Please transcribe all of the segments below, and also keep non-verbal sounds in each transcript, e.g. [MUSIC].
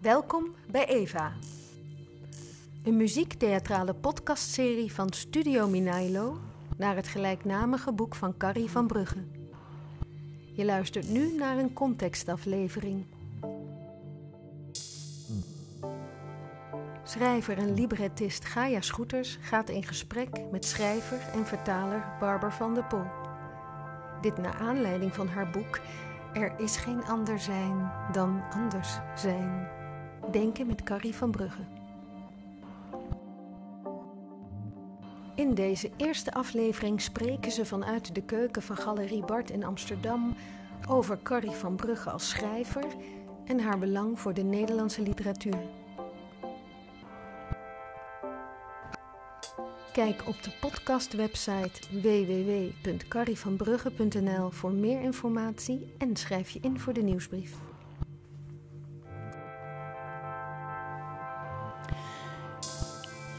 Welkom bij Eva. Een muziektheatrale podcastserie van Studio Minailo naar het gelijknamige boek van Carrie van Brugge. Je luistert nu naar een contextaflevering. Schrijver en librettist Gaia Schoeters gaat in gesprek met schrijver en vertaler Barbara van der Pol. Dit naar aanleiding van haar boek Er is geen ander zijn dan anders zijn. Denken met Carrie van Brugge. In deze eerste aflevering spreken ze vanuit de keuken van Galerie Bart in Amsterdam over Carrie van Brugge als schrijver en haar belang voor de Nederlandse literatuur. Kijk op de podcastwebsite www.carrievanbrugge.nl voor meer informatie en schrijf je in voor de nieuwsbrief.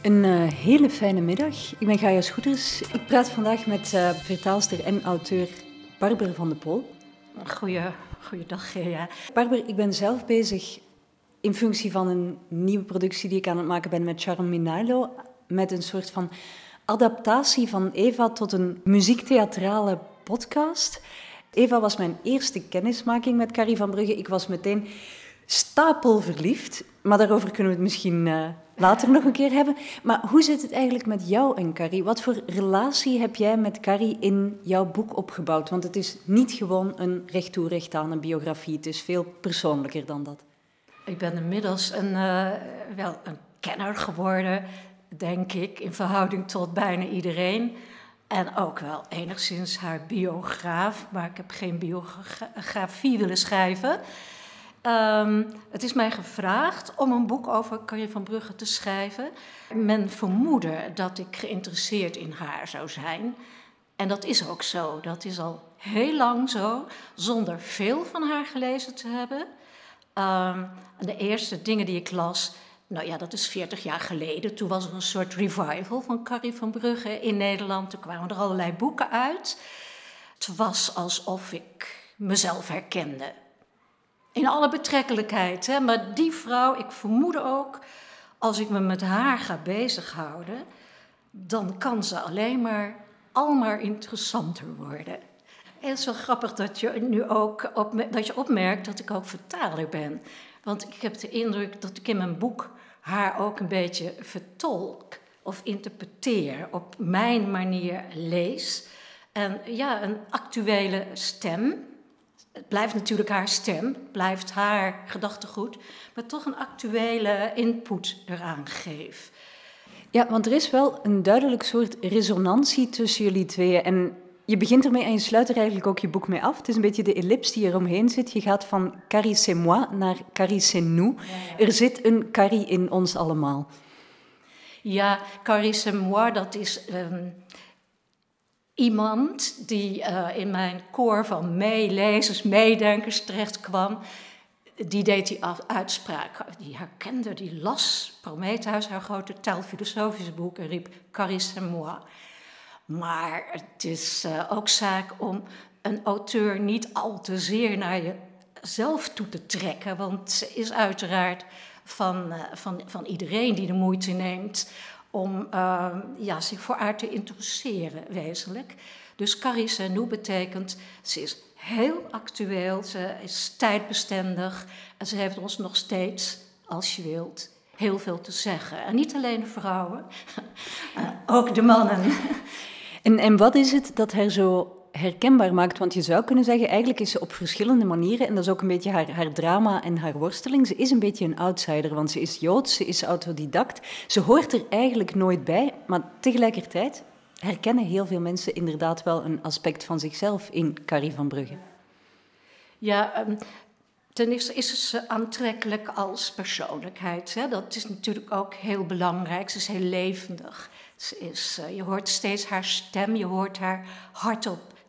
Een uh, hele fijne middag. Ik ben Gaia Schoeters. Ik praat vandaag met uh, vertaalster en auteur Barbara van de Pol. Goeie, goeiedag, Gaia. Barbara, ik ben zelf bezig in functie van een nieuwe productie die ik aan het maken ben met Charm Minailo met een soort van adaptatie van Eva tot een muziektheatrale podcast. Eva was mijn eerste kennismaking met Carrie van Brugge. Ik was meteen stapelverliefd, maar daarover kunnen we het misschien uh, later nog een keer hebben. Maar hoe zit het eigenlijk met jou en Carrie? Wat voor relatie heb jij met Carrie in jouw boek opgebouwd? Want het is niet gewoon een recht toe aan een biografie. Het is veel persoonlijker dan dat. Ik ben inmiddels een, uh, wel een kenner geworden denk ik, in verhouding tot bijna iedereen. En ook wel enigszins haar biograaf, maar ik heb geen biografie willen schrijven. Um, het is mij gevraagd om een boek over Carrie van Brugge te schrijven. Men vermoedde dat ik geïnteresseerd in haar zou zijn. En dat is ook zo. Dat is al heel lang zo, zonder veel van haar gelezen te hebben. Um, de eerste dingen die ik las, nou ja, dat is 40 jaar geleden. Toen was er een soort revival van Carrie van Brugge in Nederland. Toen kwamen er allerlei boeken uit. Het was alsof ik mezelf herkende. In alle betrekkelijkheid. Hè? Maar die vrouw, ik vermoed ook, als ik me met haar ga bezighouden, dan kan ze alleen maar al maar interessanter worden. En wel grappig dat je nu ook dat je opmerkt dat ik ook vertaler ben. Want ik heb de indruk dat ik in mijn boek haar ook een beetje vertolk of interpreteer, op mijn manier lees. En ja, een actuele stem. Het blijft natuurlijk haar stem, blijft haar gedachtegoed, maar toch een actuele input eraan geef. Ja, want er is wel een duidelijk soort resonantie tussen jullie tweeën. En je begint ermee en je sluit er eigenlijk ook je boek mee af. Het is een beetje de ellips die eromheen zit. Je gaat van Carrie c'est moi naar Carrie c'est nous. Er zit een Carrie in ons allemaal. Ja, Carrie c'est moi, dat is um, iemand die uh, in mijn koor van meelezers, meedenkers terecht kwam. Die deed die uitspraak, die herkende, die las Prometheus, haar grote taalfilosofische boek, en riep Carrie c'est moi. Maar het is uh, ook zaak om een auteur niet al te zeer naar jezelf toe te trekken. Want ze is uiteraard van, uh, van, van iedereen die de moeite neemt om uh, ja, zich voor haar te interesseren, wezenlijk. Dus Carrie Sanou betekent, ze is heel actueel, ze is tijdbestendig en ze heeft ons nog steeds, als je wilt, heel veel te zeggen. En niet alleen de vrouwen, [LAUGHS] ook de mannen. En, en wat is het dat haar zo herkenbaar maakt? Want je zou kunnen zeggen, eigenlijk is ze op verschillende manieren, en dat is ook een beetje haar, haar drama en haar worsteling, ze is een beetje een outsider, want ze is Joods, ze is autodidact, ze hoort er eigenlijk nooit bij, maar tegelijkertijd herkennen heel veel mensen inderdaad wel een aspect van zichzelf in Carrie van Brugge. Ja, um, ten eerste is ze aantrekkelijk als persoonlijkheid. Hè? Dat is natuurlijk ook heel belangrijk. Ze is heel levendig is, uh, je hoort steeds haar stem, je hoort haar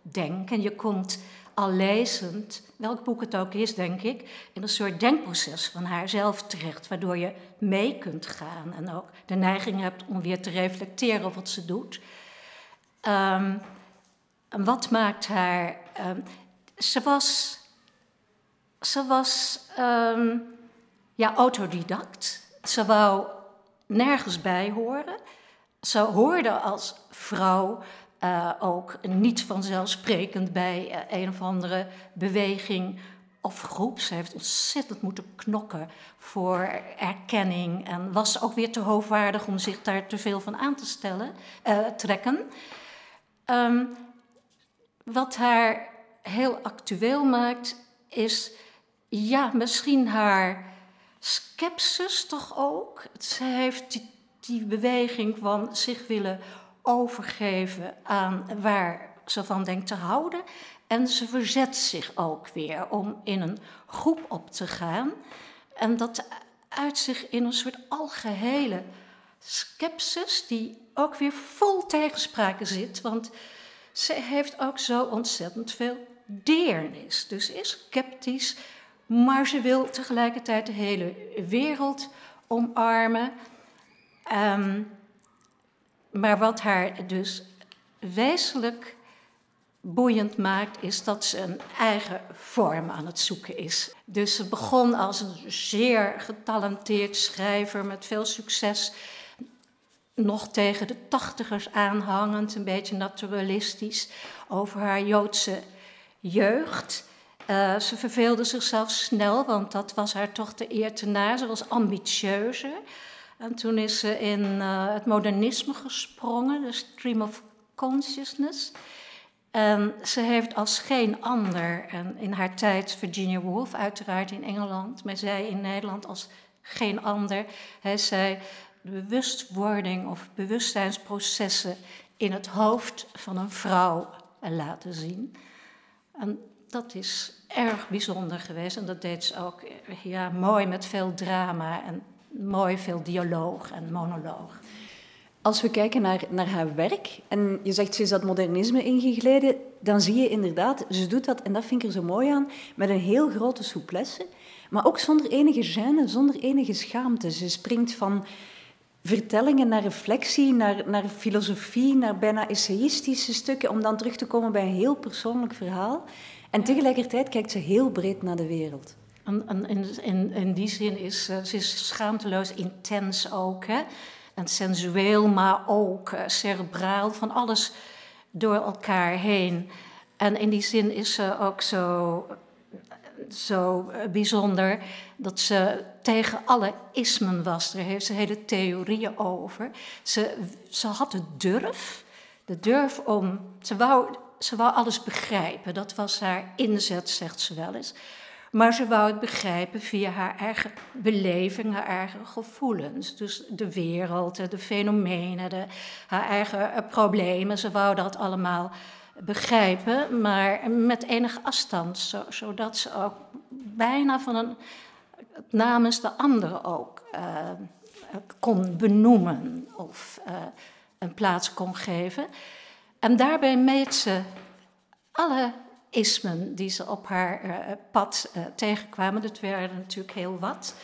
hardop denken. Je komt al lezend, welk boek het ook is, denk ik, in een soort denkproces van haarzelf terecht, waardoor je mee kunt gaan en ook de neiging hebt om weer te reflecteren op wat ze doet. Um, en wat maakt haar. Um, ze was. Ze was. Um, ja, autodidact. Ze wou nergens bij horen. Ze hoorde als vrouw uh, ook niet vanzelfsprekend bij uh, een of andere beweging of groep. Ze heeft ontzettend moeten knokken voor erkenning en was ook weer te hoogwaardig om zich daar te veel van aan te stellen, uh, trekken. Um, wat haar heel actueel maakt, is ja, misschien haar skepsis toch ook. Ze heeft die, die beweging van zich willen overgeven aan waar ze van denkt te houden. En ze verzet zich ook weer om in een groep op te gaan. En dat uit zich in een soort algehele skepsis, die ook weer vol tegenspraken zit. Want ze heeft ook zo ontzettend veel deernis. Dus is sceptisch, maar ze wil tegelijkertijd de hele wereld omarmen. Um, maar wat haar dus wezenlijk boeiend maakt, is dat ze een eigen vorm aan het zoeken is. Dus ze begon als een zeer getalenteerd schrijver met veel succes. Nog tegen de tachtigers aanhangend, een beetje naturalistisch, over haar Joodse jeugd. Uh, ze verveelde zichzelf snel, want dat was haar toch de eer te na. Ze was ambitieuzer. En toen is ze in uh, het modernisme gesprongen, de stream of consciousness. En ze heeft als geen ander, en in haar tijd Virginia Woolf uiteraard in Engeland, maar zij in Nederland als geen ander, hij zei de bewustwording of bewustzijnsprocessen in het hoofd van een vrouw laten zien. En dat is erg bijzonder geweest en dat deed ze ook ja, mooi met veel drama en mooi veel dialoog en monoloog. Als we kijken naar, naar haar werk, en je zegt ze is dat modernisme ingegleden, dan zie je inderdaad, ze doet dat, en dat vind ik er zo mooi aan, met een heel grote souplesse, maar ook zonder enige gêne, zonder enige schaamte. Ze springt van vertellingen naar reflectie, naar, naar filosofie, naar bijna essayistische stukken, om dan terug te komen bij een heel persoonlijk verhaal. En tegelijkertijd kijkt ze heel breed naar de wereld. En, in, in, die zin is uh, ze is schaamteloos intens ook. Hè? En sensueel, maar ook uh, cerebraal, van alles door elkaar heen. En in die zin is ze ook zo, zo uh, bijzonder dat ze tegen alle ismen was. Daar heeft ze hele theorieën over. Ze, ze had de durf, de durf om. Ze wou, ze wou alles begrijpen. Dat was haar inzet, zegt ze wel eens. Maar ze wou het begrijpen via haar eigen beleving, haar eigen gevoelens. Dus de wereld, de fenomenen, de, haar eigen eh, problemen. Ze wou dat allemaal begrijpen, maar met enige afstand, zodat ze ook bijna van een, namens de anderen ook uh, kon benoemen of uh, een plaats kon geven. En daarbij meet ze alle ismen die ze op haar uh, pad uh, tegenkwamen. Dat werden natuurlijk heel wat.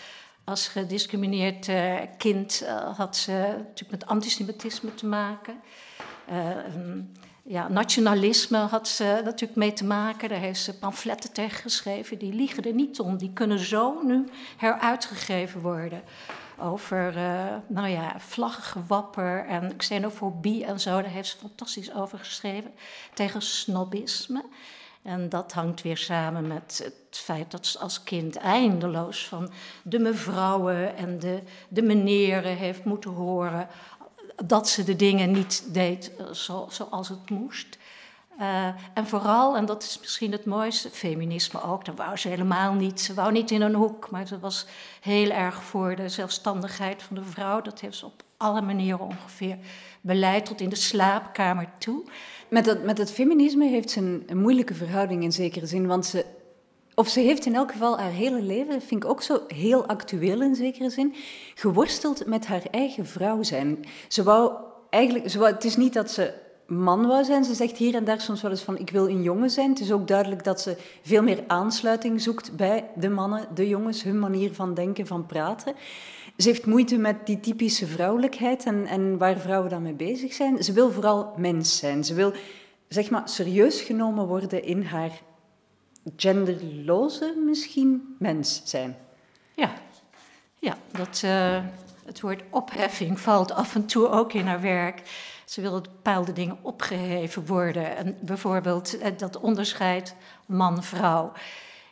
Als gediscrimineerd uh, kind had ze natuurlijk met antisemitisme te maken. Um, ja, nationalisme had ze natuurlijk mee te maken. Daar heeft ze pamfletten tegen geschreven. Die liegen er niet om. Die kunnen zo nu heruitgegeven worden. Over nou ja, vlaggengewapper en xenofobie en zo. Daar heeft ze fantastisch over geschreven. Tegen snobisme. En dat hangt weer samen met het feit dat ze als kind eindeloos van de mevrouwen en de, de meneren heeft moeten horen dat ze de dingen niet deed eh, zoals het moest. Uh, en vooral, en dat is misschien het mooiste, feminisme ook, dat wou ze helemaal niet. Ze wou niet in een hoek, maar ze was heel erg voor de zelfstandigheid van de vrouw. Dat heeft ze op alle manieren ongeveer beleid tot in de slaapkamer toe. Met het, met feminisme heeft ze een, moeilijke verhouding in zekere zin, want ze, of ze heeft in elk geval haar hele leven, vind ik ook zo heel actueel in zekere zin, geworsteld met haar eigen vrouw zijn. Ze wou eigenlijk, ze wou, het is niet dat ze man wou zijn. Ze zegt hier en daar soms wel eens van ik wil een jongen zijn. Het is ook duidelijk dat ze veel meer aansluiting zoekt bij de mannen, de jongens, hun manier van denken, van praten. Ze heeft moeite met die typische vrouwelijkheid en, en waar vrouwen dan mee bezig zijn. Ze wil vooral mens zijn. Ze wil zeg maar serieus genomen worden in haar genderloze misschien mens zijn. Ja, Ja, dat, uh, het woord opheffing valt af en toe ook in haar werk. Ze wil dat bepaalde dingen opgeheven worden. En bijvoorbeeld eh, dat onderscheid man-vrouw.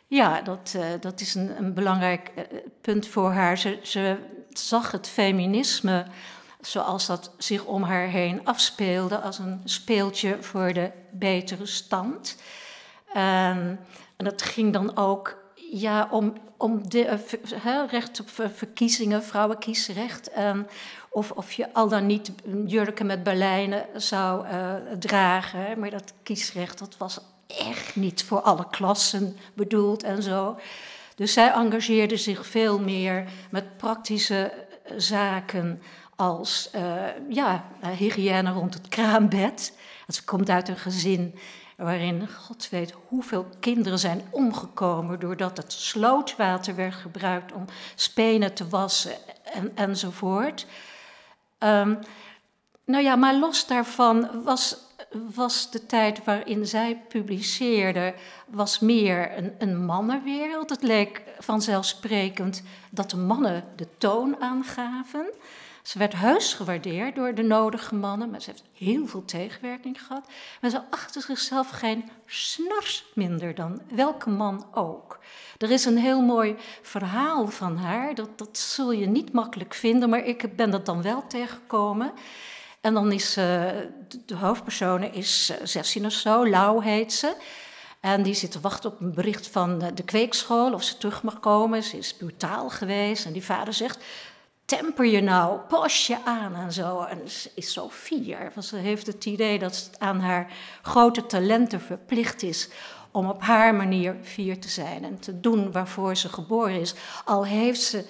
Ja, dat, uh, dat is een, een belangrijk punt voor haar. Ze, ze zag het feminisme zoals dat zich om haar heen afspeelde als een speeltje voor de betere stand. en dat ging dan ook ja, om, om de, uh, recht op verkiezingen, vrouwenkiesrecht. Um, of, of je al dan niet jurken met berlijnen zou uh, dragen. Maar dat kiesrecht dat was echt niet voor alle klassen bedoeld en zo. Dus zij engageerde zich veel meer met praktische zaken als uh, ja, hygiëne rond het kraambed. Ze komt uit een gezin waarin God weet hoeveel kinderen zijn omgekomen doordat het slootwater werd gebruikt om spenen te wassen en, enzovoort. Um, nou ja, maar los daarvan was, was de tijd waarin zij publiceerde, was meer een, een mannenwereld. Het leek vanzelfsprekend dat de mannen de toon aangaven. Ze werd heus gewaardeerd door de nodige mannen, maar ze heeft heel veel tegenwerking gehad. Maar ze achter zichzelf geen snars minder dan welke man ook. Er is een heel mooi verhaal van haar, dat, dat zul je niet makkelijk vinden, maar ik ben dat dan wel tegengekomen. En dan is uh, de hoofdpersoon is 16 of zo, Lau heet ze. En die zit te wachten op een bericht van de kweekschool of ze terug mag komen. Ze is brutaal geweest en die vader zegt: temper je nou, pas je aan en zo. En ze is zo fier, want ze heeft het idee dat het aan haar grote talenten verplicht is om op haar manier fier te zijn en te doen waarvoor ze geboren is. Al heeft ze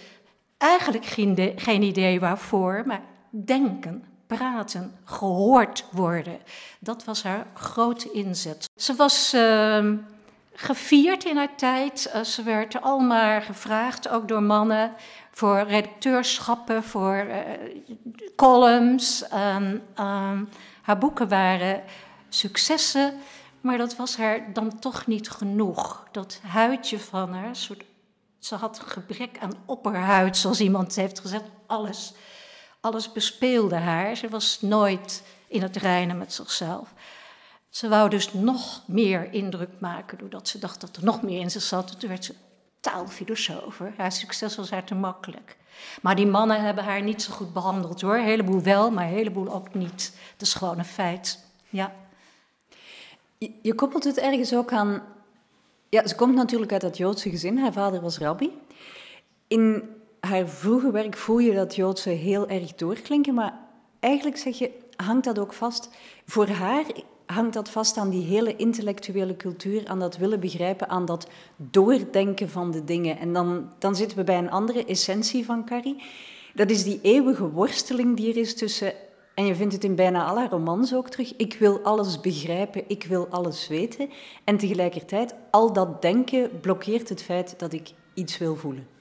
eigenlijk geen, geen idee waarvoor, maar denken, praten, gehoord worden. Dat was haar grote inzet. Ze was uh, gevierd in haar tijd. Uh, ze werd almaar gevraagd, ook door mannen voor redacteurschappen, voor uh, columns. Um, um, haar boeken waren successen, maar dat was haar dan toch niet genoeg. Dat huidje van haar, soort, ze had gebrek aan opperhuid, zoals iemand heeft gezegd. Alles, alles bespeelde haar. Ze was nooit in het reinen met zichzelf. Ze wou dus nog meer indruk maken, doordat ze dacht dat er nog meer in zich zat. Toen werd ze taalfilosoof. Haar succes was haar te makkelijk. Maar die mannen hebben haar niet zo goed behandeld hoor. Een heleboel wel, maar een heleboel ook niet. Dat is gewoon een feit. Ja. Je, je koppelt het ergens ook aan. Ja, ze komt natuurlijk uit dat Joodse gezin. Haar vader was rabbi. In haar vroege werk voel je dat Joodse heel erg doorklinken, maar eigenlijk zeg je, hangt dat ook vast. Voor haar hangt dat vast aan die hele intellectuele cultuur, aan dat willen begrijpen, aan dat doordenken van de dingen. En dan, dan zitten we bij een andere essentie van Carrie. Dat is die eeuwige worsteling die er is tussen, en je vindt het in bijna alle romans ook terug, ik wil alles begrijpen, ik wil alles weten. En tegelijkertijd, al dat denken blokkeert het feit dat ik iets wil voelen.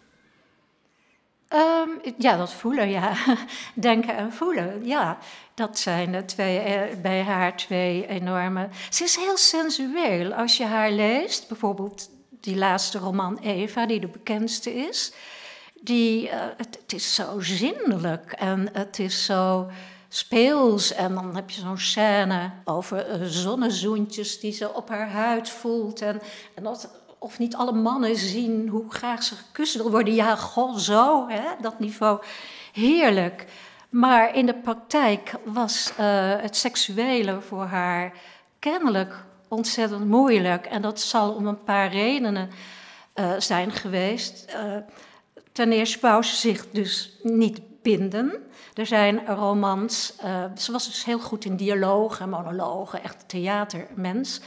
Um, ja, dat voelen, ja. [LAUGHS] Denken en voelen, ja. Dat zijn de twee, eh, bij haar twee enorme. Ze is heel sensueel. Als je haar leest, bijvoorbeeld die laatste roman Eva, die de bekendste is. Die, het, het, is zo zinnelijk en het is zo speels. En dan heb je zo'n scène over uh, zonnezoentjes die ze op haar huid voelt. En, en dat of niet alle mannen zien hoe graag ze gekust willen worden. Ja, goh, zo, hè, dat niveau. Heerlijk. Maar in de praktijk was uh, het seksuele voor haar kennelijk ontzettend moeilijk. En dat zal om een paar redenen uh, zijn geweest. Uh, ten eerste wou ze zich dus niet binden. Er zijn romans. ze was dus heel goed in dialogen, monologen, echt theatermens.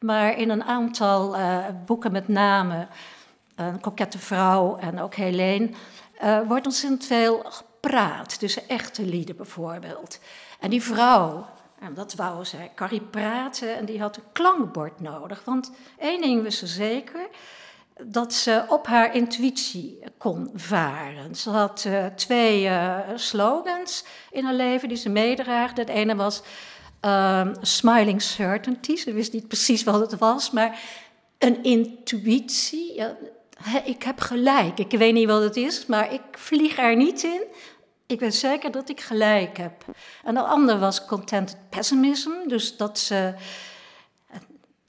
Maar in een aantal uh, boeken, met name Een kokette vrouw en ook Helene, uh, wordt ontzettend veel gepraat. Tussen echte lieden bijvoorbeeld. En die vrouw, en dat wou zij, Carrie praten en die had een klankbord nodig. Want één ding wist ze zeker, dat ze op haar intuïtie kon varen. Ze had twee slogans in haar leven die ze meedraagde. De ene was um, smiling certainty. Ze wist niet precies wat het was, maar een intuïtie. Ja, ik heb gelijk. Ik weet niet wat het is, maar ik vlieg er niet in. Ik weet zeker dat ik gelijk heb. En de ander was contented pessimism, dus dat ze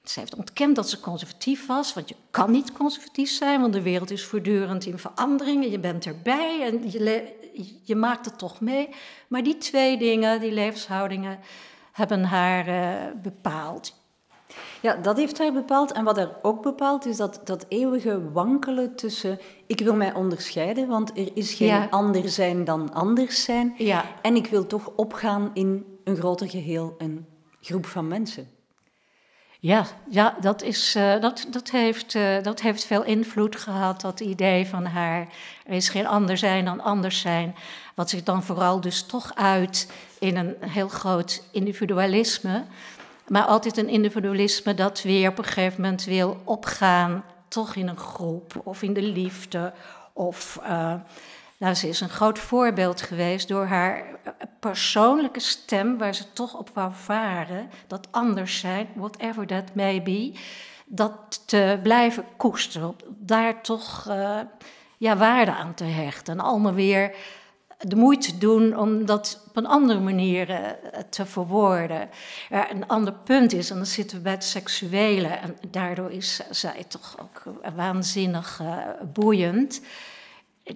ze heeft ontkend dat ze conservatief was, want je kan niet conservatief zijn, want de wereld is voortdurend in verandering en je bent erbij en je, je maakt het toch mee. Maar die twee dingen, die levenshoudingen, hebben haar uh, bepaald. Ja, dat heeft haar bepaald. En wat er ook bepaalt, is dat, dat eeuwige wankelen tussen... Ik wil mij onderscheiden, want er is geen ja. ander zijn dan anders zijn. Ja. En ik wil toch opgaan in een groter geheel, een groep van mensen. Ja, ja dat, is, uh, dat, dat, heeft, uh, dat heeft veel invloed gehad, dat idee van haar. Er is geen ander zijn dan anders zijn. Wat zich dan vooral dus toch uit in een heel groot individualisme. Maar altijd een individualisme dat weer op een gegeven moment wil opgaan, toch in een groep of in de liefde. Of, uh, nou, ze is een groot voorbeeld geweest door haar persoonlijke stem, waar ze toch op wou varen, dat anders zijn, whatever that may be, dat te blijven koesteren, daar toch uh, ja, waarde aan te hechten. En allemaal weer de moeite doen om dat op een andere manier uh, te verwoorden. Er een ander punt is, en dan zitten we bij het seksuele, en daardoor is zij toch ook waanzinnig boeiend.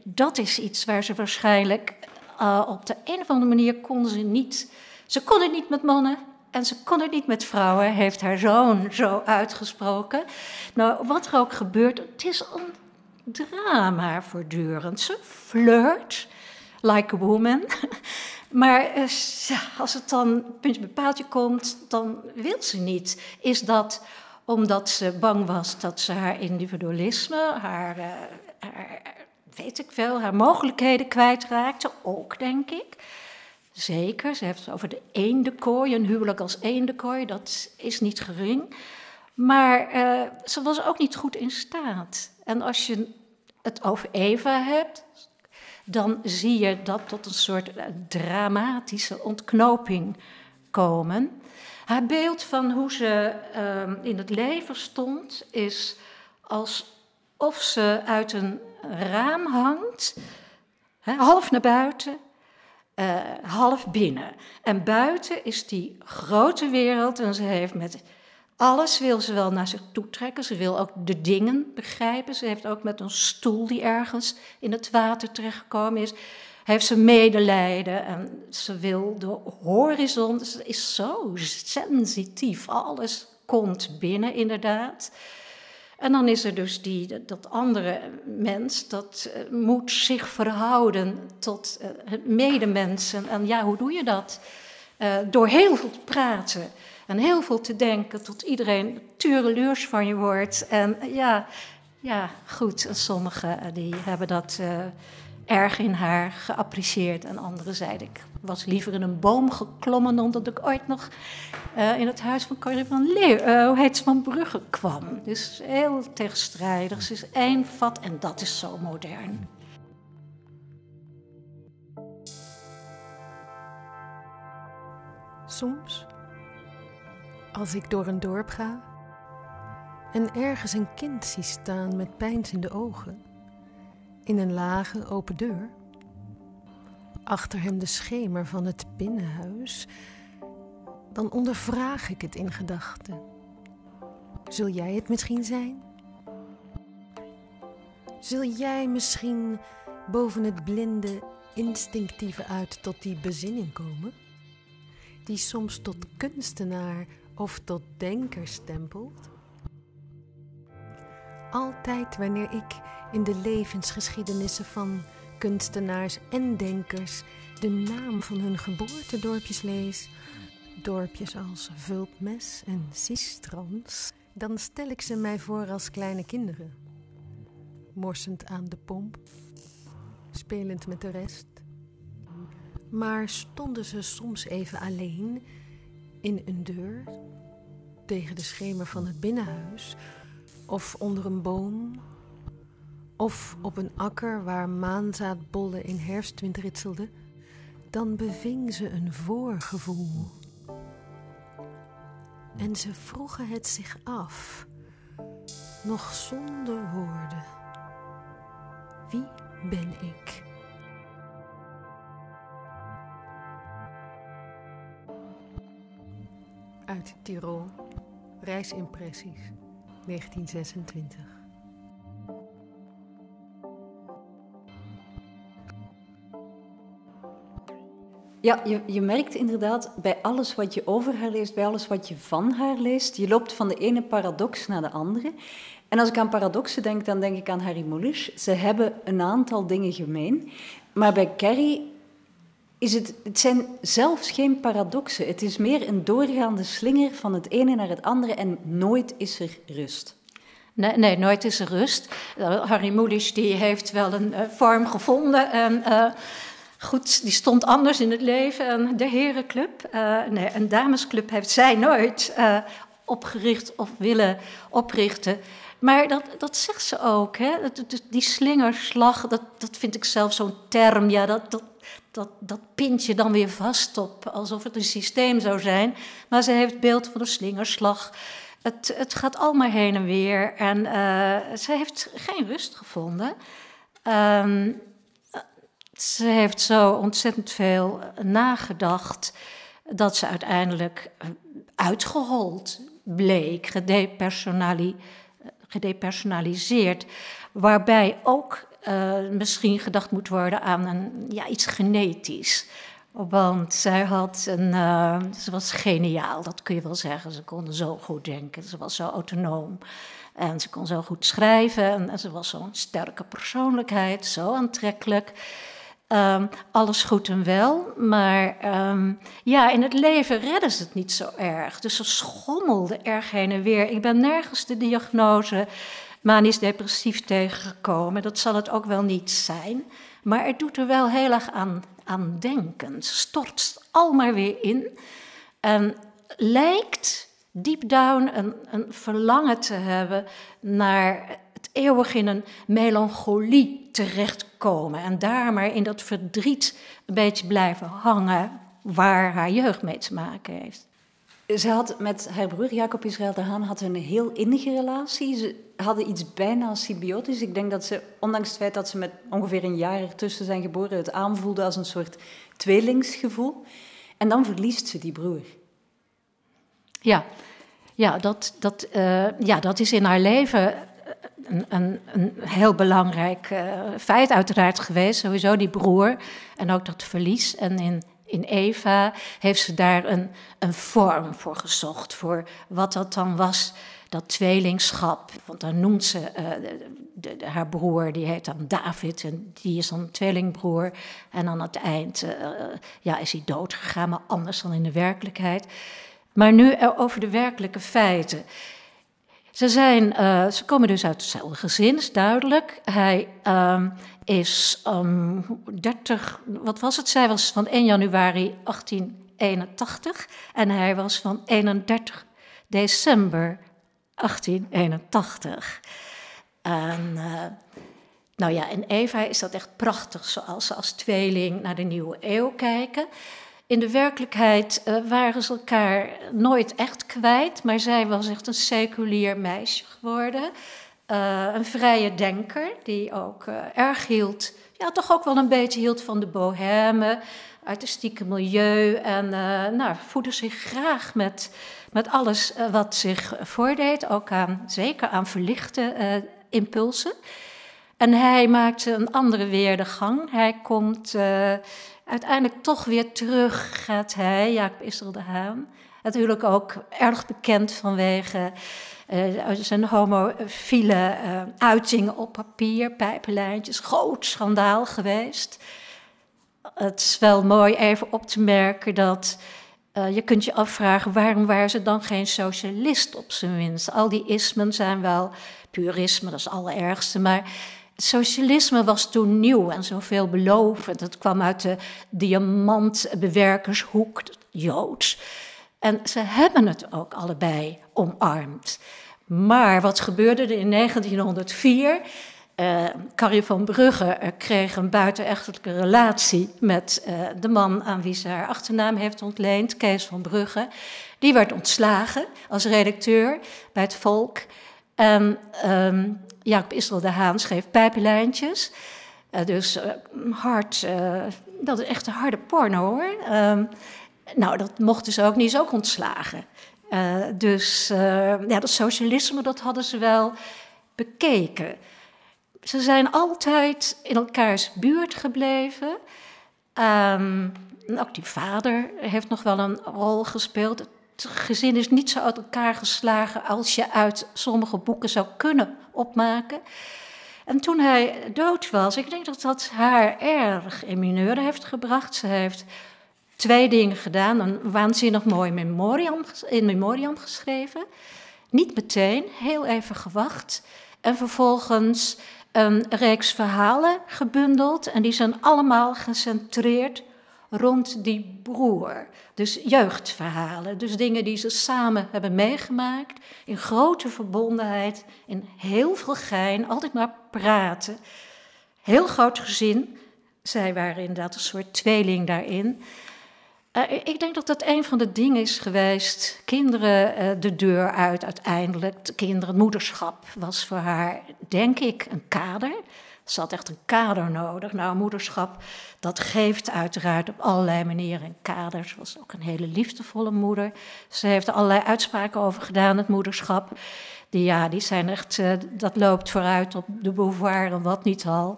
Dat is iets waar ze waarschijnlijk uh, op de een of andere manier kon ze niet. Ze kon het niet met mannen en ze kon het niet met vrouwen, heeft haar zoon zo uitgesproken. Nou, wat er ook gebeurt, het is een drama voortdurend. Ze flirt like a woman. [LAUGHS] Maar uh, als het dan puntje bij paaltje komt, dan wil ze niet. Is dat omdat ze bang was dat ze haar individualisme, haar, haar weet ik veel, haar mogelijkheden kwijtraakte. Ook, denk ik. Zeker, ze heeft het over de eendenkooi, een huwelijk als eendenkooi, dat is niet gering. Maar uh, ze was ook niet goed in staat. En als je het over Eva hebt, dan zie je dat tot een soort eh, dramatische ontknoping komen. Haar beeld van hoe ze uh, in het leven stond is alsof ze uit een raam hangt, half naar buiten, uh, half binnen. En buiten is die grote wereld en ze heeft met alles wil ze wel naar zich toe trekken. Ze wil ook de dingen begrijpen. Ze heeft ook met een stoel die ergens in het water terechtgekomen is, heeft ze medelijden en ze wil de horizon. Ze is zo sensitief. Alles komt binnen, inderdaad. En dan is er dus die, dat andere mens, dat uh, moet zich verhouden tot uh, medemensen. En ja, hoe doe je dat? Uh, door heel veel te praten en heel veel te denken, tot iedereen tureluurs van je wordt. En ja, ja, goed, sommigen die hebben dat erg in haar geapprecieerd. En anderen zeiden, ik was liever in een boom geklommen dan dat ik ooit nog uh, in het huis van Corrie van Leeuw, ze, van Brugge kwam. Dus heel tegenstrijdig. Ze is één vat en dat is zo modern. Soms, als ik door een dorp ga en ergens een kind zie staan met pijns in de ogen in een lage open deur. Achter hem de schemer van het binnenhuis. Dan ondervraag ik het in gedachten. Zul jij het misschien zijn? Zul jij misschien boven het blinde, instinctieve uit tot die bezinning komen? Die soms tot kunstenaar of tot denker stempelt? Altijd wanneer ik in de levensgeschiedenissen van kunstenaars en denkers de naam van hun geboortedorpjes lees, dorpjes als Vulpmes en Sistrans, dan stel ik ze mij voor als kleine kinderen, morsend aan de pomp, spelend met de rest. Maar stonden ze soms even alleen in een deur tegen de schemer van het binnenhuis of onder een boom of op een akker waar maanzaadbollen in herfstwind ritselden, dan beving ze een voorgevoel. En ze vroegen het zich af, nog zonder woorden. Wie ben ik? Uit Tirol, reisimpressies, 1926. Ja, je, je merkt inderdaad bij alles wat je over haar leest, bij alles wat je van haar leest, je loopt van de ene paradox naar de andere. En als ik aan paradoxen denk, dan denk ik aan Harry Mulisch. Ze hebben een aantal dingen gemeen. Maar bij Carrie is het, het zijn zelfs geen paradoxen. Het is meer een doorgaande slinger van het ene naar het andere en nooit is er rust. Nee, nee nooit is er rust. Harry Mulisch die heeft wel een uh, vorm gevonden. En, uh, goed, die stond anders in het leven. En de herenclub, nee, een damesclub heeft zij nooit opgericht of willen oprichten. Maar dat, dat zegt ze ook. Hè? Die slingerslag, dat, dat vind ik zelf zo'n term. Ja, dat, dat, dat, dat pint je dan weer vast op, alsof het een systeem zou zijn. Maar ze heeft beeld van een slingerslag. Het, het gaat allemaal heen en weer. En uh, ze heeft geen rust gevonden. Um, ze heeft zo ontzettend veel nagedacht dat ze uiteindelijk uitgehold bleek, gedepersonaliseerd gedepersonaliseerd, waarbij ook misschien gedacht moet worden aan een, ja, iets genetisch. Want zij had een, ze was geniaal, dat kun je wel zeggen. Ze kon zo goed denken, ze was zo autonoom. En ze kon zo goed schrijven en ze was zo'n sterke persoonlijkheid, zo aantrekkelijk. Um, alles goed en wel, maar um, ja, in het leven redden ze het niet zo erg. Dus ze schommelde erg heen en weer. Ik ben nergens de diagnose manisch depressief tegengekomen. Dat zal het ook wel niet zijn. Maar het doet er wel heel erg aan, aan denken. Ze stort al maar weer in. En lijkt deep down een, een verlangen te hebben naar eeuwig in een melancholie terechtkomen en daar maar in dat verdriet een beetje blijven hangen waar haar jeugd mee te maken heeft. Ze had met haar broer Jacob Israël de Haan had een heel innige relatie. Ze hadden iets bijna symbiotisch. Ik denk dat ze, ondanks het feit dat ze met ongeveer een jaar ertussen zijn geboren, het aanvoelde als een soort tweelingsgevoel. En dan verliest ze die broer. Ja, ja, dat, dat, uh, ja dat is in haar leven een, een, een heel belangrijk uh, feit uiteraard geweest. Sowieso die broer en ook dat verlies. En in, in Eva heeft ze daar een, een vorm voor gezocht. Voor wat dat dan was, dat tweelingschap. Want dan noemt ze de, haar broer, die heet dan David. En die is dan een tweelingbroer. En aan het eind uh, ja, is hij doodgegaan, maar anders dan in de werkelijkheid. Maar nu over de werkelijke feiten. Ze, zijn, uh, ze komen dus uit hetzelfde gezin, duidelijk. Hij um, is um, ehm, 30, wat was het? Zij was van 1 januari 1881 en hij was van 31 december 1881. En, uh, nou ja, in Eva is dat echt prachtig, zoals ze als tweeling naar de nieuwe eeuw kijken. In de werkelijkheid uh, waren ze elkaar nooit echt kwijt, maar zij was echt een seculier meisje geworden. Uh, een vrije denker die ook uh, erg hield, ja, toch ook wel een beetje hield van de bohème, artistieke milieu. En nou, voedde zich graag met, met alles wat zich voordeed, ook aan, zeker aan verlichte impulsen. En hij maakte een andere weerdegang. Hij komt uiteindelijk toch weer terug gaat hij, Jacob Israël de Haan. Natuurlijk ook erg bekend vanwege uh, zijn homofiele uh, uitingen op papier, pijpenlijntjes. Groot schandaal geweest. Het is wel mooi even op te merken dat uh, je kunt je afvragen waarom waren ze dan geen socialist op zijn minst. Al die ismen zijn wel purisme, dat is het allerergste, maar socialisme was toen nieuw en zo veelbelovend. Het kwam uit de diamantbewerkershoek, Joods. En ze hebben het ook allebei omarmd. Maar wat gebeurde er in 1904? Uh, Carrie van Brugge uh, kreeg een buitenechtelijke relatie met uh, de man aan wie ze haar achternaam heeft ontleend, Kees van Brugge. Die werd ontslagen als redacteur bij het Volk. En um, Jacob Israël de Haan schreef pijpenlijntjes. Uh, dus uh, hard, uh, dat is echt een harde porno hoor. Um, nou, dat mochten ze ook niet, is ook ontslagen. dus ja, dat socialisme, dat hadden ze wel bekeken. Ze zijn altijd in elkaars buurt gebleven. Um, ook die vader heeft nog wel een rol gespeeld. Gezin is niet zo uit elkaar geslagen als je uit sommige boeken zou kunnen opmaken. En toen hij dood was, ik denk dat dat haar erg in mineur heeft gebracht. Ze heeft twee dingen gedaan. Een waanzinnig mooi memoriam, in memoriam geschreven. Niet meteen, heel even gewacht. En vervolgens een reeks verhalen gebundeld. En die zijn allemaal gecentreerd rond die broer. Dus jeugdverhalen, dus dingen die ze samen hebben meegemaakt, in grote verbondenheid, in heel veel gein, altijd maar praten. Heel groot gezin, zij waren inderdaad een soort tweeling daarin. Uh, ik denk dat dat een van de dingen is geweest. Kinderen uh, de deur uit uiteindelijk. De kinderen, moederschap was voor haar, denk ik, een kader. Ze had echt een kader nodig. Nou, moederschap, dat geeft uiteraard op allerlei manieren een kader. Ze was ook een hele liefdevolle moeder. Ze heeft er allerlei uitspraken over gedaan, het moederschap. Die, ja, die zijn echt, uh, dat loopt vooruit op de Beauvoir wat niet al.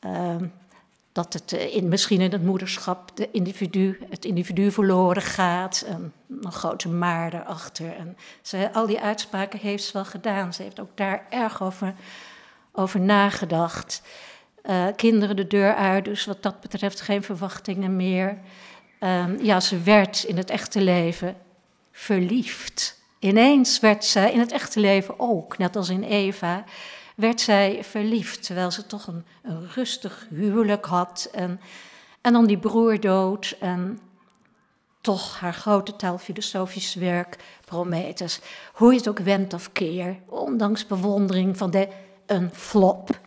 Uh, dat het uh, in, misschien in het moederschap de individu, het individu verloren gaat. En een grote maar erachter. En ze, al die uitspraken heeft ze wel gedaan. Ze heeft ook daar erg over over nagedacht. Uh, kinderen de deur uit, dus wat dat betreft geen verwachtingen meer. Uh, ja, ze werd in het echte leven verliefd. Ineens werd zij in het echte leven ook, net als in Eva, werd zij verliefd. Terwijl ze toch een, een rustig huwelijk had. En, en dan die broer dood. En toch haar grote taalfilosofisch werk, Prometheus. Hoe je het ook wendt of keer, ondanks bewondering van de een flop.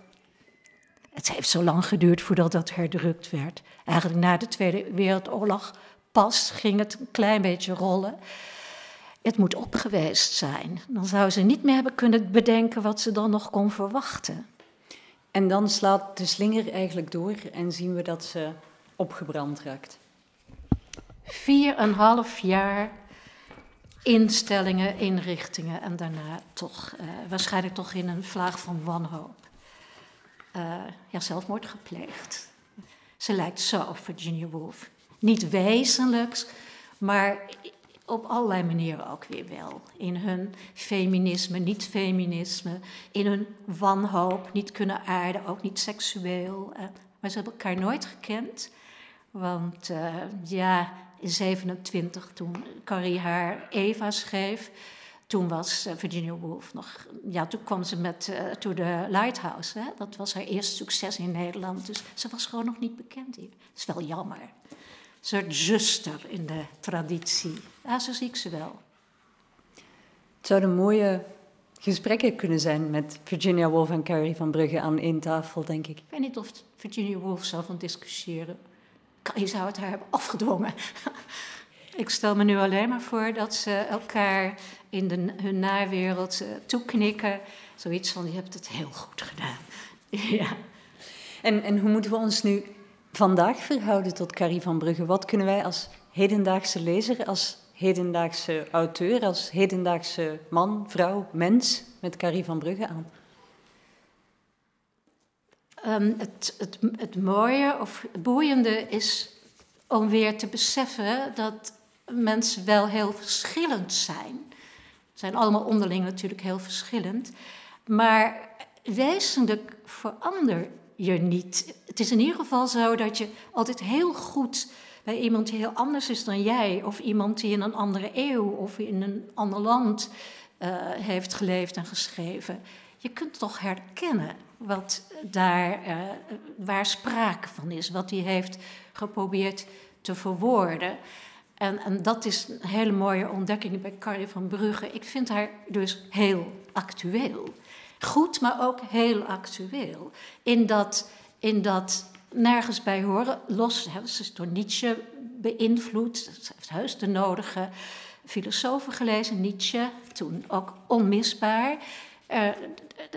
Het heeft zo lang geduurd voordat dat herdrukt werd. Eigenlijk na de Tweede Wereldoorlog pas ging het een klein beetje rollen. Het moet opgeweest zijn. Dan zou ze niet meer hebben kunnen bedenken wat ze dan nog kon verwachten. En dan slaat de slinger eigenlijk door en zien we dat ze opgebrand raakt. Vier en half jaar instellingen, inrichtingen en daarna toch, uh, waarschijnlijk toch in een vlaag van wanhoop, uh, ja, zelfmoord gepleegd. Ze lijkt zo Virginia Woolf. Niet wezenlijks, maar op allerlei manieren ook weer wel. In hun feminisme, niet-feminisme, in hun wanhoop, niet kunnen aarden, ook niet seksueel. Uh, maar ze hebben elkaar nooit gekend. Want ja, in 27, toen Carrie haar Eva schreef. Toen was eh, Virginia Woolf nog. Ja, toen kwam ze met uh, To the Lighthouse. Hè? Dat was haar eerste succes in Nederland. Dus ze was gewoon nog niet bekend hier. Dat is wel jammer. Een soort zuster in de traditie. Ja, zo zie ik ze wel. Het zouden mooie gesprekken kunnen zijn met Virginia Woolf en Carrie van Brugge aan één tafel, denk ik. Ik weet niet of Virginia Woolf zou van discussiëren je zou het haar hebben afgedwongen. [LAUGHS] Ik stel me nu alleen maar voor dat ze elkaar in de, hun nawereld uh, toeknikken. Zoiets van, je hebt het heel goed gedaan. [LAUGHS] ja. En, en hoe moeten we ons nu vandaag verhouden tot Carrie van Brugge? Wat kunnen wij als hedendaagse lezer, als hedendaagse auteur, als hedendaagse man, vrouw, mens met Carrie van Brugge aan? Um, het, het, het mooie of boeiende is om weer te beseffen dat mensen wel heel verschillend zijn. Zijn allemaal onderling natuurlijk heel verschillend. Maar wezenlijk verander je niet. Het is in ieder geval zo dat je altijd heel goed bij iemand die heel anders is dan jij, of iemand die in een andere eeuw of in een ander land uh, heeft geleefd en geschreven, je kunt toch herkennen wat daar, uh, waar sprake van is, wat hij heeft geprobeerd te verwoorden. En, en, dat is een hele mooie ontdekking bij Carrie van Brugge. Ik vind haar dus heel actueel. Goed, maar ook heel actueel. In dat, in dat nergens bij horen, los, ze is door Nietzsche beïnvloed. Ze heeft heus de nodige filosofen gelezen, Nietzsche, toen ook onmisbaar.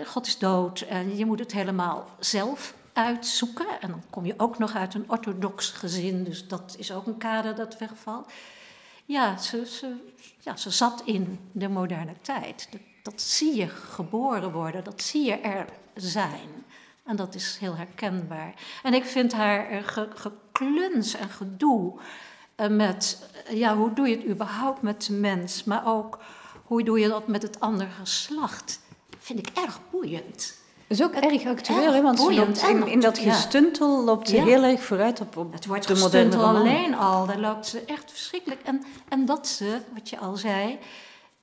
God is dood en je moet het helemaal zelf uitzoeken. En dan kom je ook nog uit een orthodox gezin, dus dat is ook een kader dat wegvalt. Ja, ze, ja, ze zat in de moderne tijd. Dat, zie je geboren worden, dat zie je er zijn. En dat is heel herkenbaar. En ik vind haar ge, gekluns en gedoe eh, met, ja, hoe doe je het überhaupt met de mens, maar ook hoe doe je dat met het andere geslacht, vind ik erg boeiend. Dat is ook erg actueel, hè? want in, in, dat gestuntel loopt ze heel erg vooruit op, op het wordt de moderne alleen al, daar loopt ze echt verschrikkelijk. En, en dat ze, wat je al zei,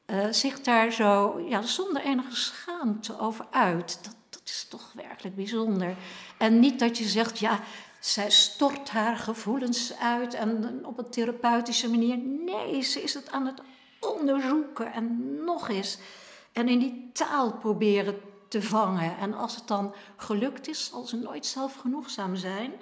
uh, zich daar zo ja, zonder enige schaamte over uit. Dat, dat is toch werkelijk bijzonder. En niet dat je zegt, ja, zij stort haar gevoelens uit en op een therapeutische manier. Nee, ze is het aan het onderzoeken en nog eens. En in die taal proberen te vangen. En als het dan gelukt is, zal ze nooit zelfgenoegzaam zijn.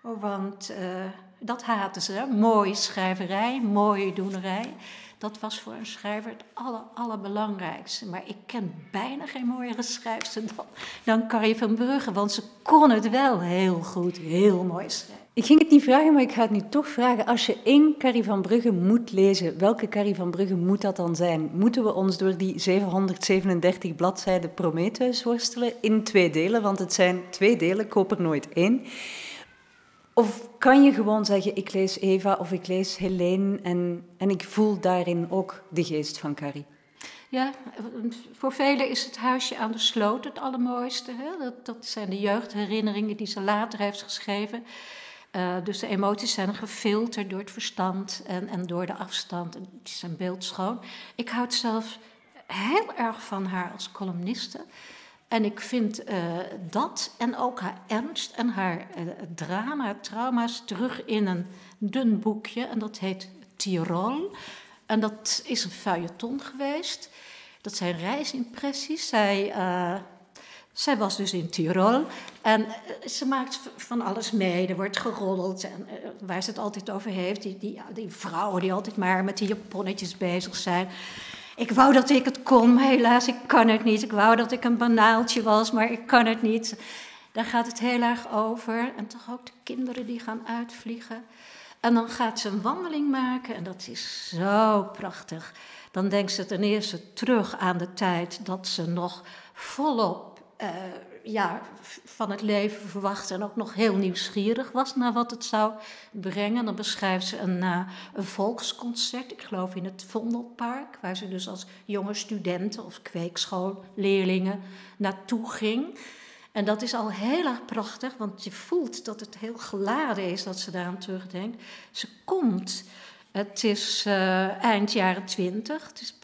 Want uh, dat haten ze. Mooie schrijverij, mooie doenerij. Dat was voor een schrijver het aller, allerbelangrijkste. Maar ik ken bijna geen mooiere schrijfster dan, dan Carrie van Brugge. Want ze kon het wel heel goed, heel mooi schrijven. Ik ging het niet vragen, maar ik ga het nu toch vragen. Als je één Carrie van Brugge moet lezen, welke Carrie van Brugge moet dat dan zijn? Moeten we ons door die 737 bladzijden Prometheus worstelen in twee delen? Want het zijn twee delen, koop er nooit één. Of kan je gewoon zeggen, ik lees Eva of ik lees Helene en, en ik voel daarin ook de geest van Carrie? Ja, voor velen is het huisje aan de sloot het allermooiste. Hè? Dat, dat zijn de jeugdherinneringen die ze later heeft geschreven. Uh, dus de emoties zijn gefilterd door het verstand en, en door de afstand. Het is een beeldschoon. Ik houd zelf heel erg van haar als columniste. En ik vind uh, dat en ook haar ernst en haar uh, drama, trauma's terug in een dun boekje. En dat heet Tirol. En dat is een feuilleton geweest. Dat zijn reisimpressies. Zij zij was dus in Tirol en eh, ze maakt van alles mee. Er wordt geroddeld en uh, waar ze het altijd over heeft. Die, die, die vrouwen die altijd maar met die japonnetjes bezig zijn. Ik wou dat ik het kon, maar helaas, ik kan het niet. Ik wou dat ik een banaaltje was, maar ik kan het niet. Daar gaat het heel erg over. En toch ook de kinderen die gaan uitvliegen. En dan gaat ze een wandeling maken en dat is zo prachtig. Dan denkt ze ten eerste terug aan de tijd dat ze nog volop uh, ja, van het leven verwacht en ook nog heel nieuwsgierig was naar wat het zou brengen. Dan beschrijft ze een, uh, een volksconcert, ik geloof in het Vondelpark, waar ze dus als jonge studenten of kweekschoolleerlingen naartoe ging. En dat is al heel erg prachtig, want je voelt dat het heel geladen is dat ze daaraan terugdenkt. Ze komt, het is uh, eind jaren twintig, het is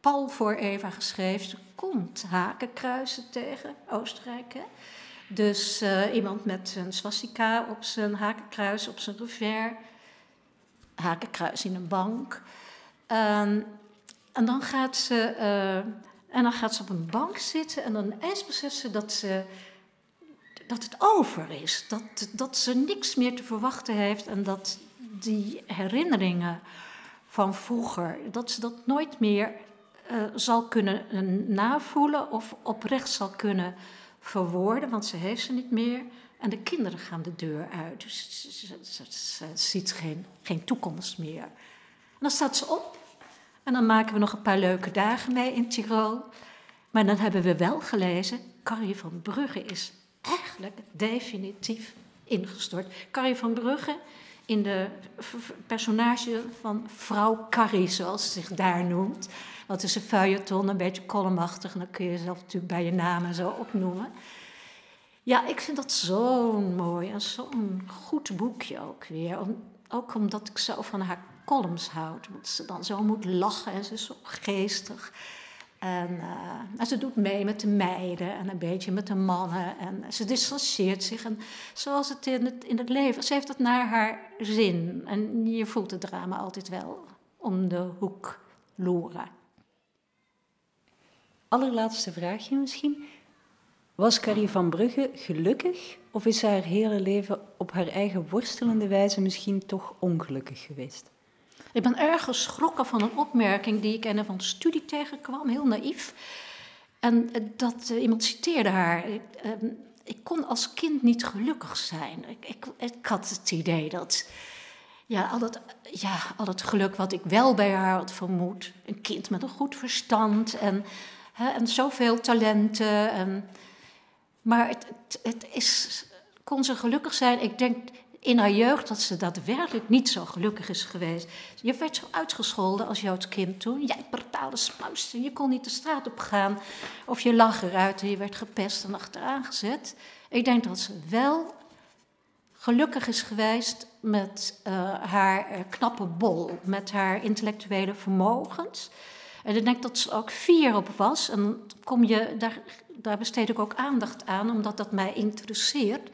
pal voor Eva geschreven. Komt hakenkruisen tegen, Oostenrijk. Hè? Dus uh, iemand met een swastika op zijn hakenkruis, op zijn revers. Hakenkruis in een bank. En, dan gaat ze, uh, en dan gaat ze op een bank zitten en dan eens beseft ze dat, ze dat het over is. Dat, dat ze niks meer te verwachten heeft en dat die herinneringen van vroeger, dat ze dat nooit meer uh, zal kunnen eh, navoelen of oprecht zal kunnen verwoorden, want ze heeft ze niet meer. En de kinderen gaan de deur uit, dus ze, ze, ziet geen, geen toekomst meer. En dan staat ze op en dan maken we nog een paar leuke dagen mee in Tirol. Maar dan hebben we wel gelezen, Carrie van Brugge is eigenlijk definitief ingestort. Carrie van Brugge in de personage van vrouw Carrie, zoals ze zich daar noemt. Dat is een feuilleton, een beetje columnachtig. En dan kun je jezelf natuurlijk bij je naam en zo opnoemen. Ja, ik vind dat zo'n mooi en zo'n goed boekje ook weer. ook omdat ik zo van haar columns houd. Omdat ze dan zo moet lachen en ze is zo geestig. En, uh, ze doet mee met de meiden en een beetje met de mannen. En ze distancieert zich. En zoals het in het, in het leven, ze heeft het naar haar zin. En je voelt het drama altijd wel om de hoek loeren. Allerlaatste vraagje misschien. Was Carrie van Brugge gelukkig of is haar hele leven op haar eigen worstelende wijze misschien toch ongelukkig geweest? Ik ben erg geschrokken van een opmerking die ik in een studie tegenkwam, heel naïef. En dat iemand citeerde haar. Ehm, ik kon als kind niet gelukkig zijn. Ik, ik, ik had het idee dat ja, al, het, ja, al het geluk wat ik wel bij haar had vermoed. Een kind met een goed verstand en, hè, en zoveel talenten. En, maar het, het, het, is, kon ze gelukkig zijn? Ik denk in haar jeugd dat ze daadwerkelijk niet zo gelukkig is geweest. Je werd zo uitgescholden als Joods kind toen. Jij brutale spuist en je kon niet de straat op gaan. Of je lag eruit en je werd gepest en achteraan gezet. Ik denk dat ze wel gelukkig is geweest met uh, haar uh, knappe bol, met haar intellectuele vermogens. En ik denk dat ze ook fier op was. En kom je, daar, daar besteed ik ook aandacht aan, omdat dat mij interesseert.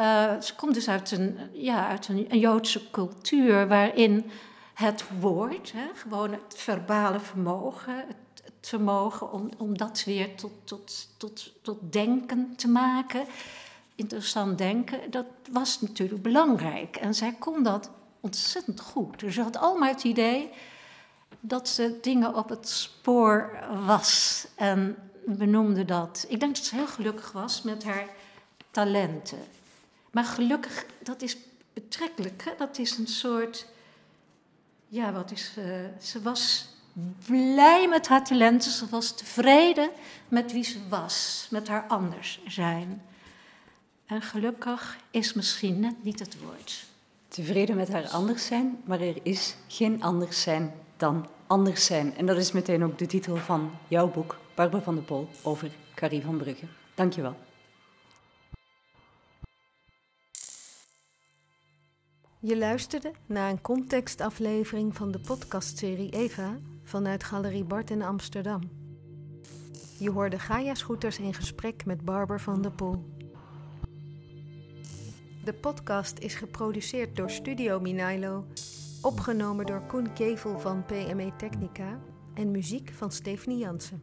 Uh, ze komt dus uit een, ja, uit een, een Joodse cultuur waarin het woord, hè, gewoon het verbale vermogen, het, vermogen om, om dat weer tot, tot, tot, tot denken te maken, interessant denken, dat was natuurlijk belangrijk. En zij kon dat ontzettend goed. Dus ze had allemaal het idee dat ze dingen op het spoor was. En we noemden dat. Ik denk dat ze heel gelukkig was met haar talenten. Maar gelukkig, dat is betrekkelijk. Hè? Dat is een soort. Ja, wat is. Uh, ze was blij met haar talenten. Ze was tevreden met wie ze was. Met haar anders zijn. En gelukkig is misschien net niet het woord. Tevreden met haar anders zijn, maar er is geen anders zijn dan anders zijn. En dat is meteen ook de titel van jouw boek, Barbara van de Pol, over Carrie van Brugge. Dankjewel. Je luisterde naar een contextaflevering van de podcastserie Eva vanuit Galerie Bart in Amsterdam. Je hoorde Gaia Scooters in gesprek met Barbara van der Pol. De podcast is geproduceerd door Studio Minailo, opgenomen door Koen Kevel van PME Technica en muziek van Stephanie Jansen.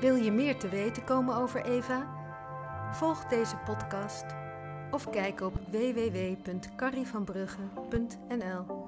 Wil je meer te weten komen over Eva? Volg deze podcast of kijk op www.carrievanbrugge.nl.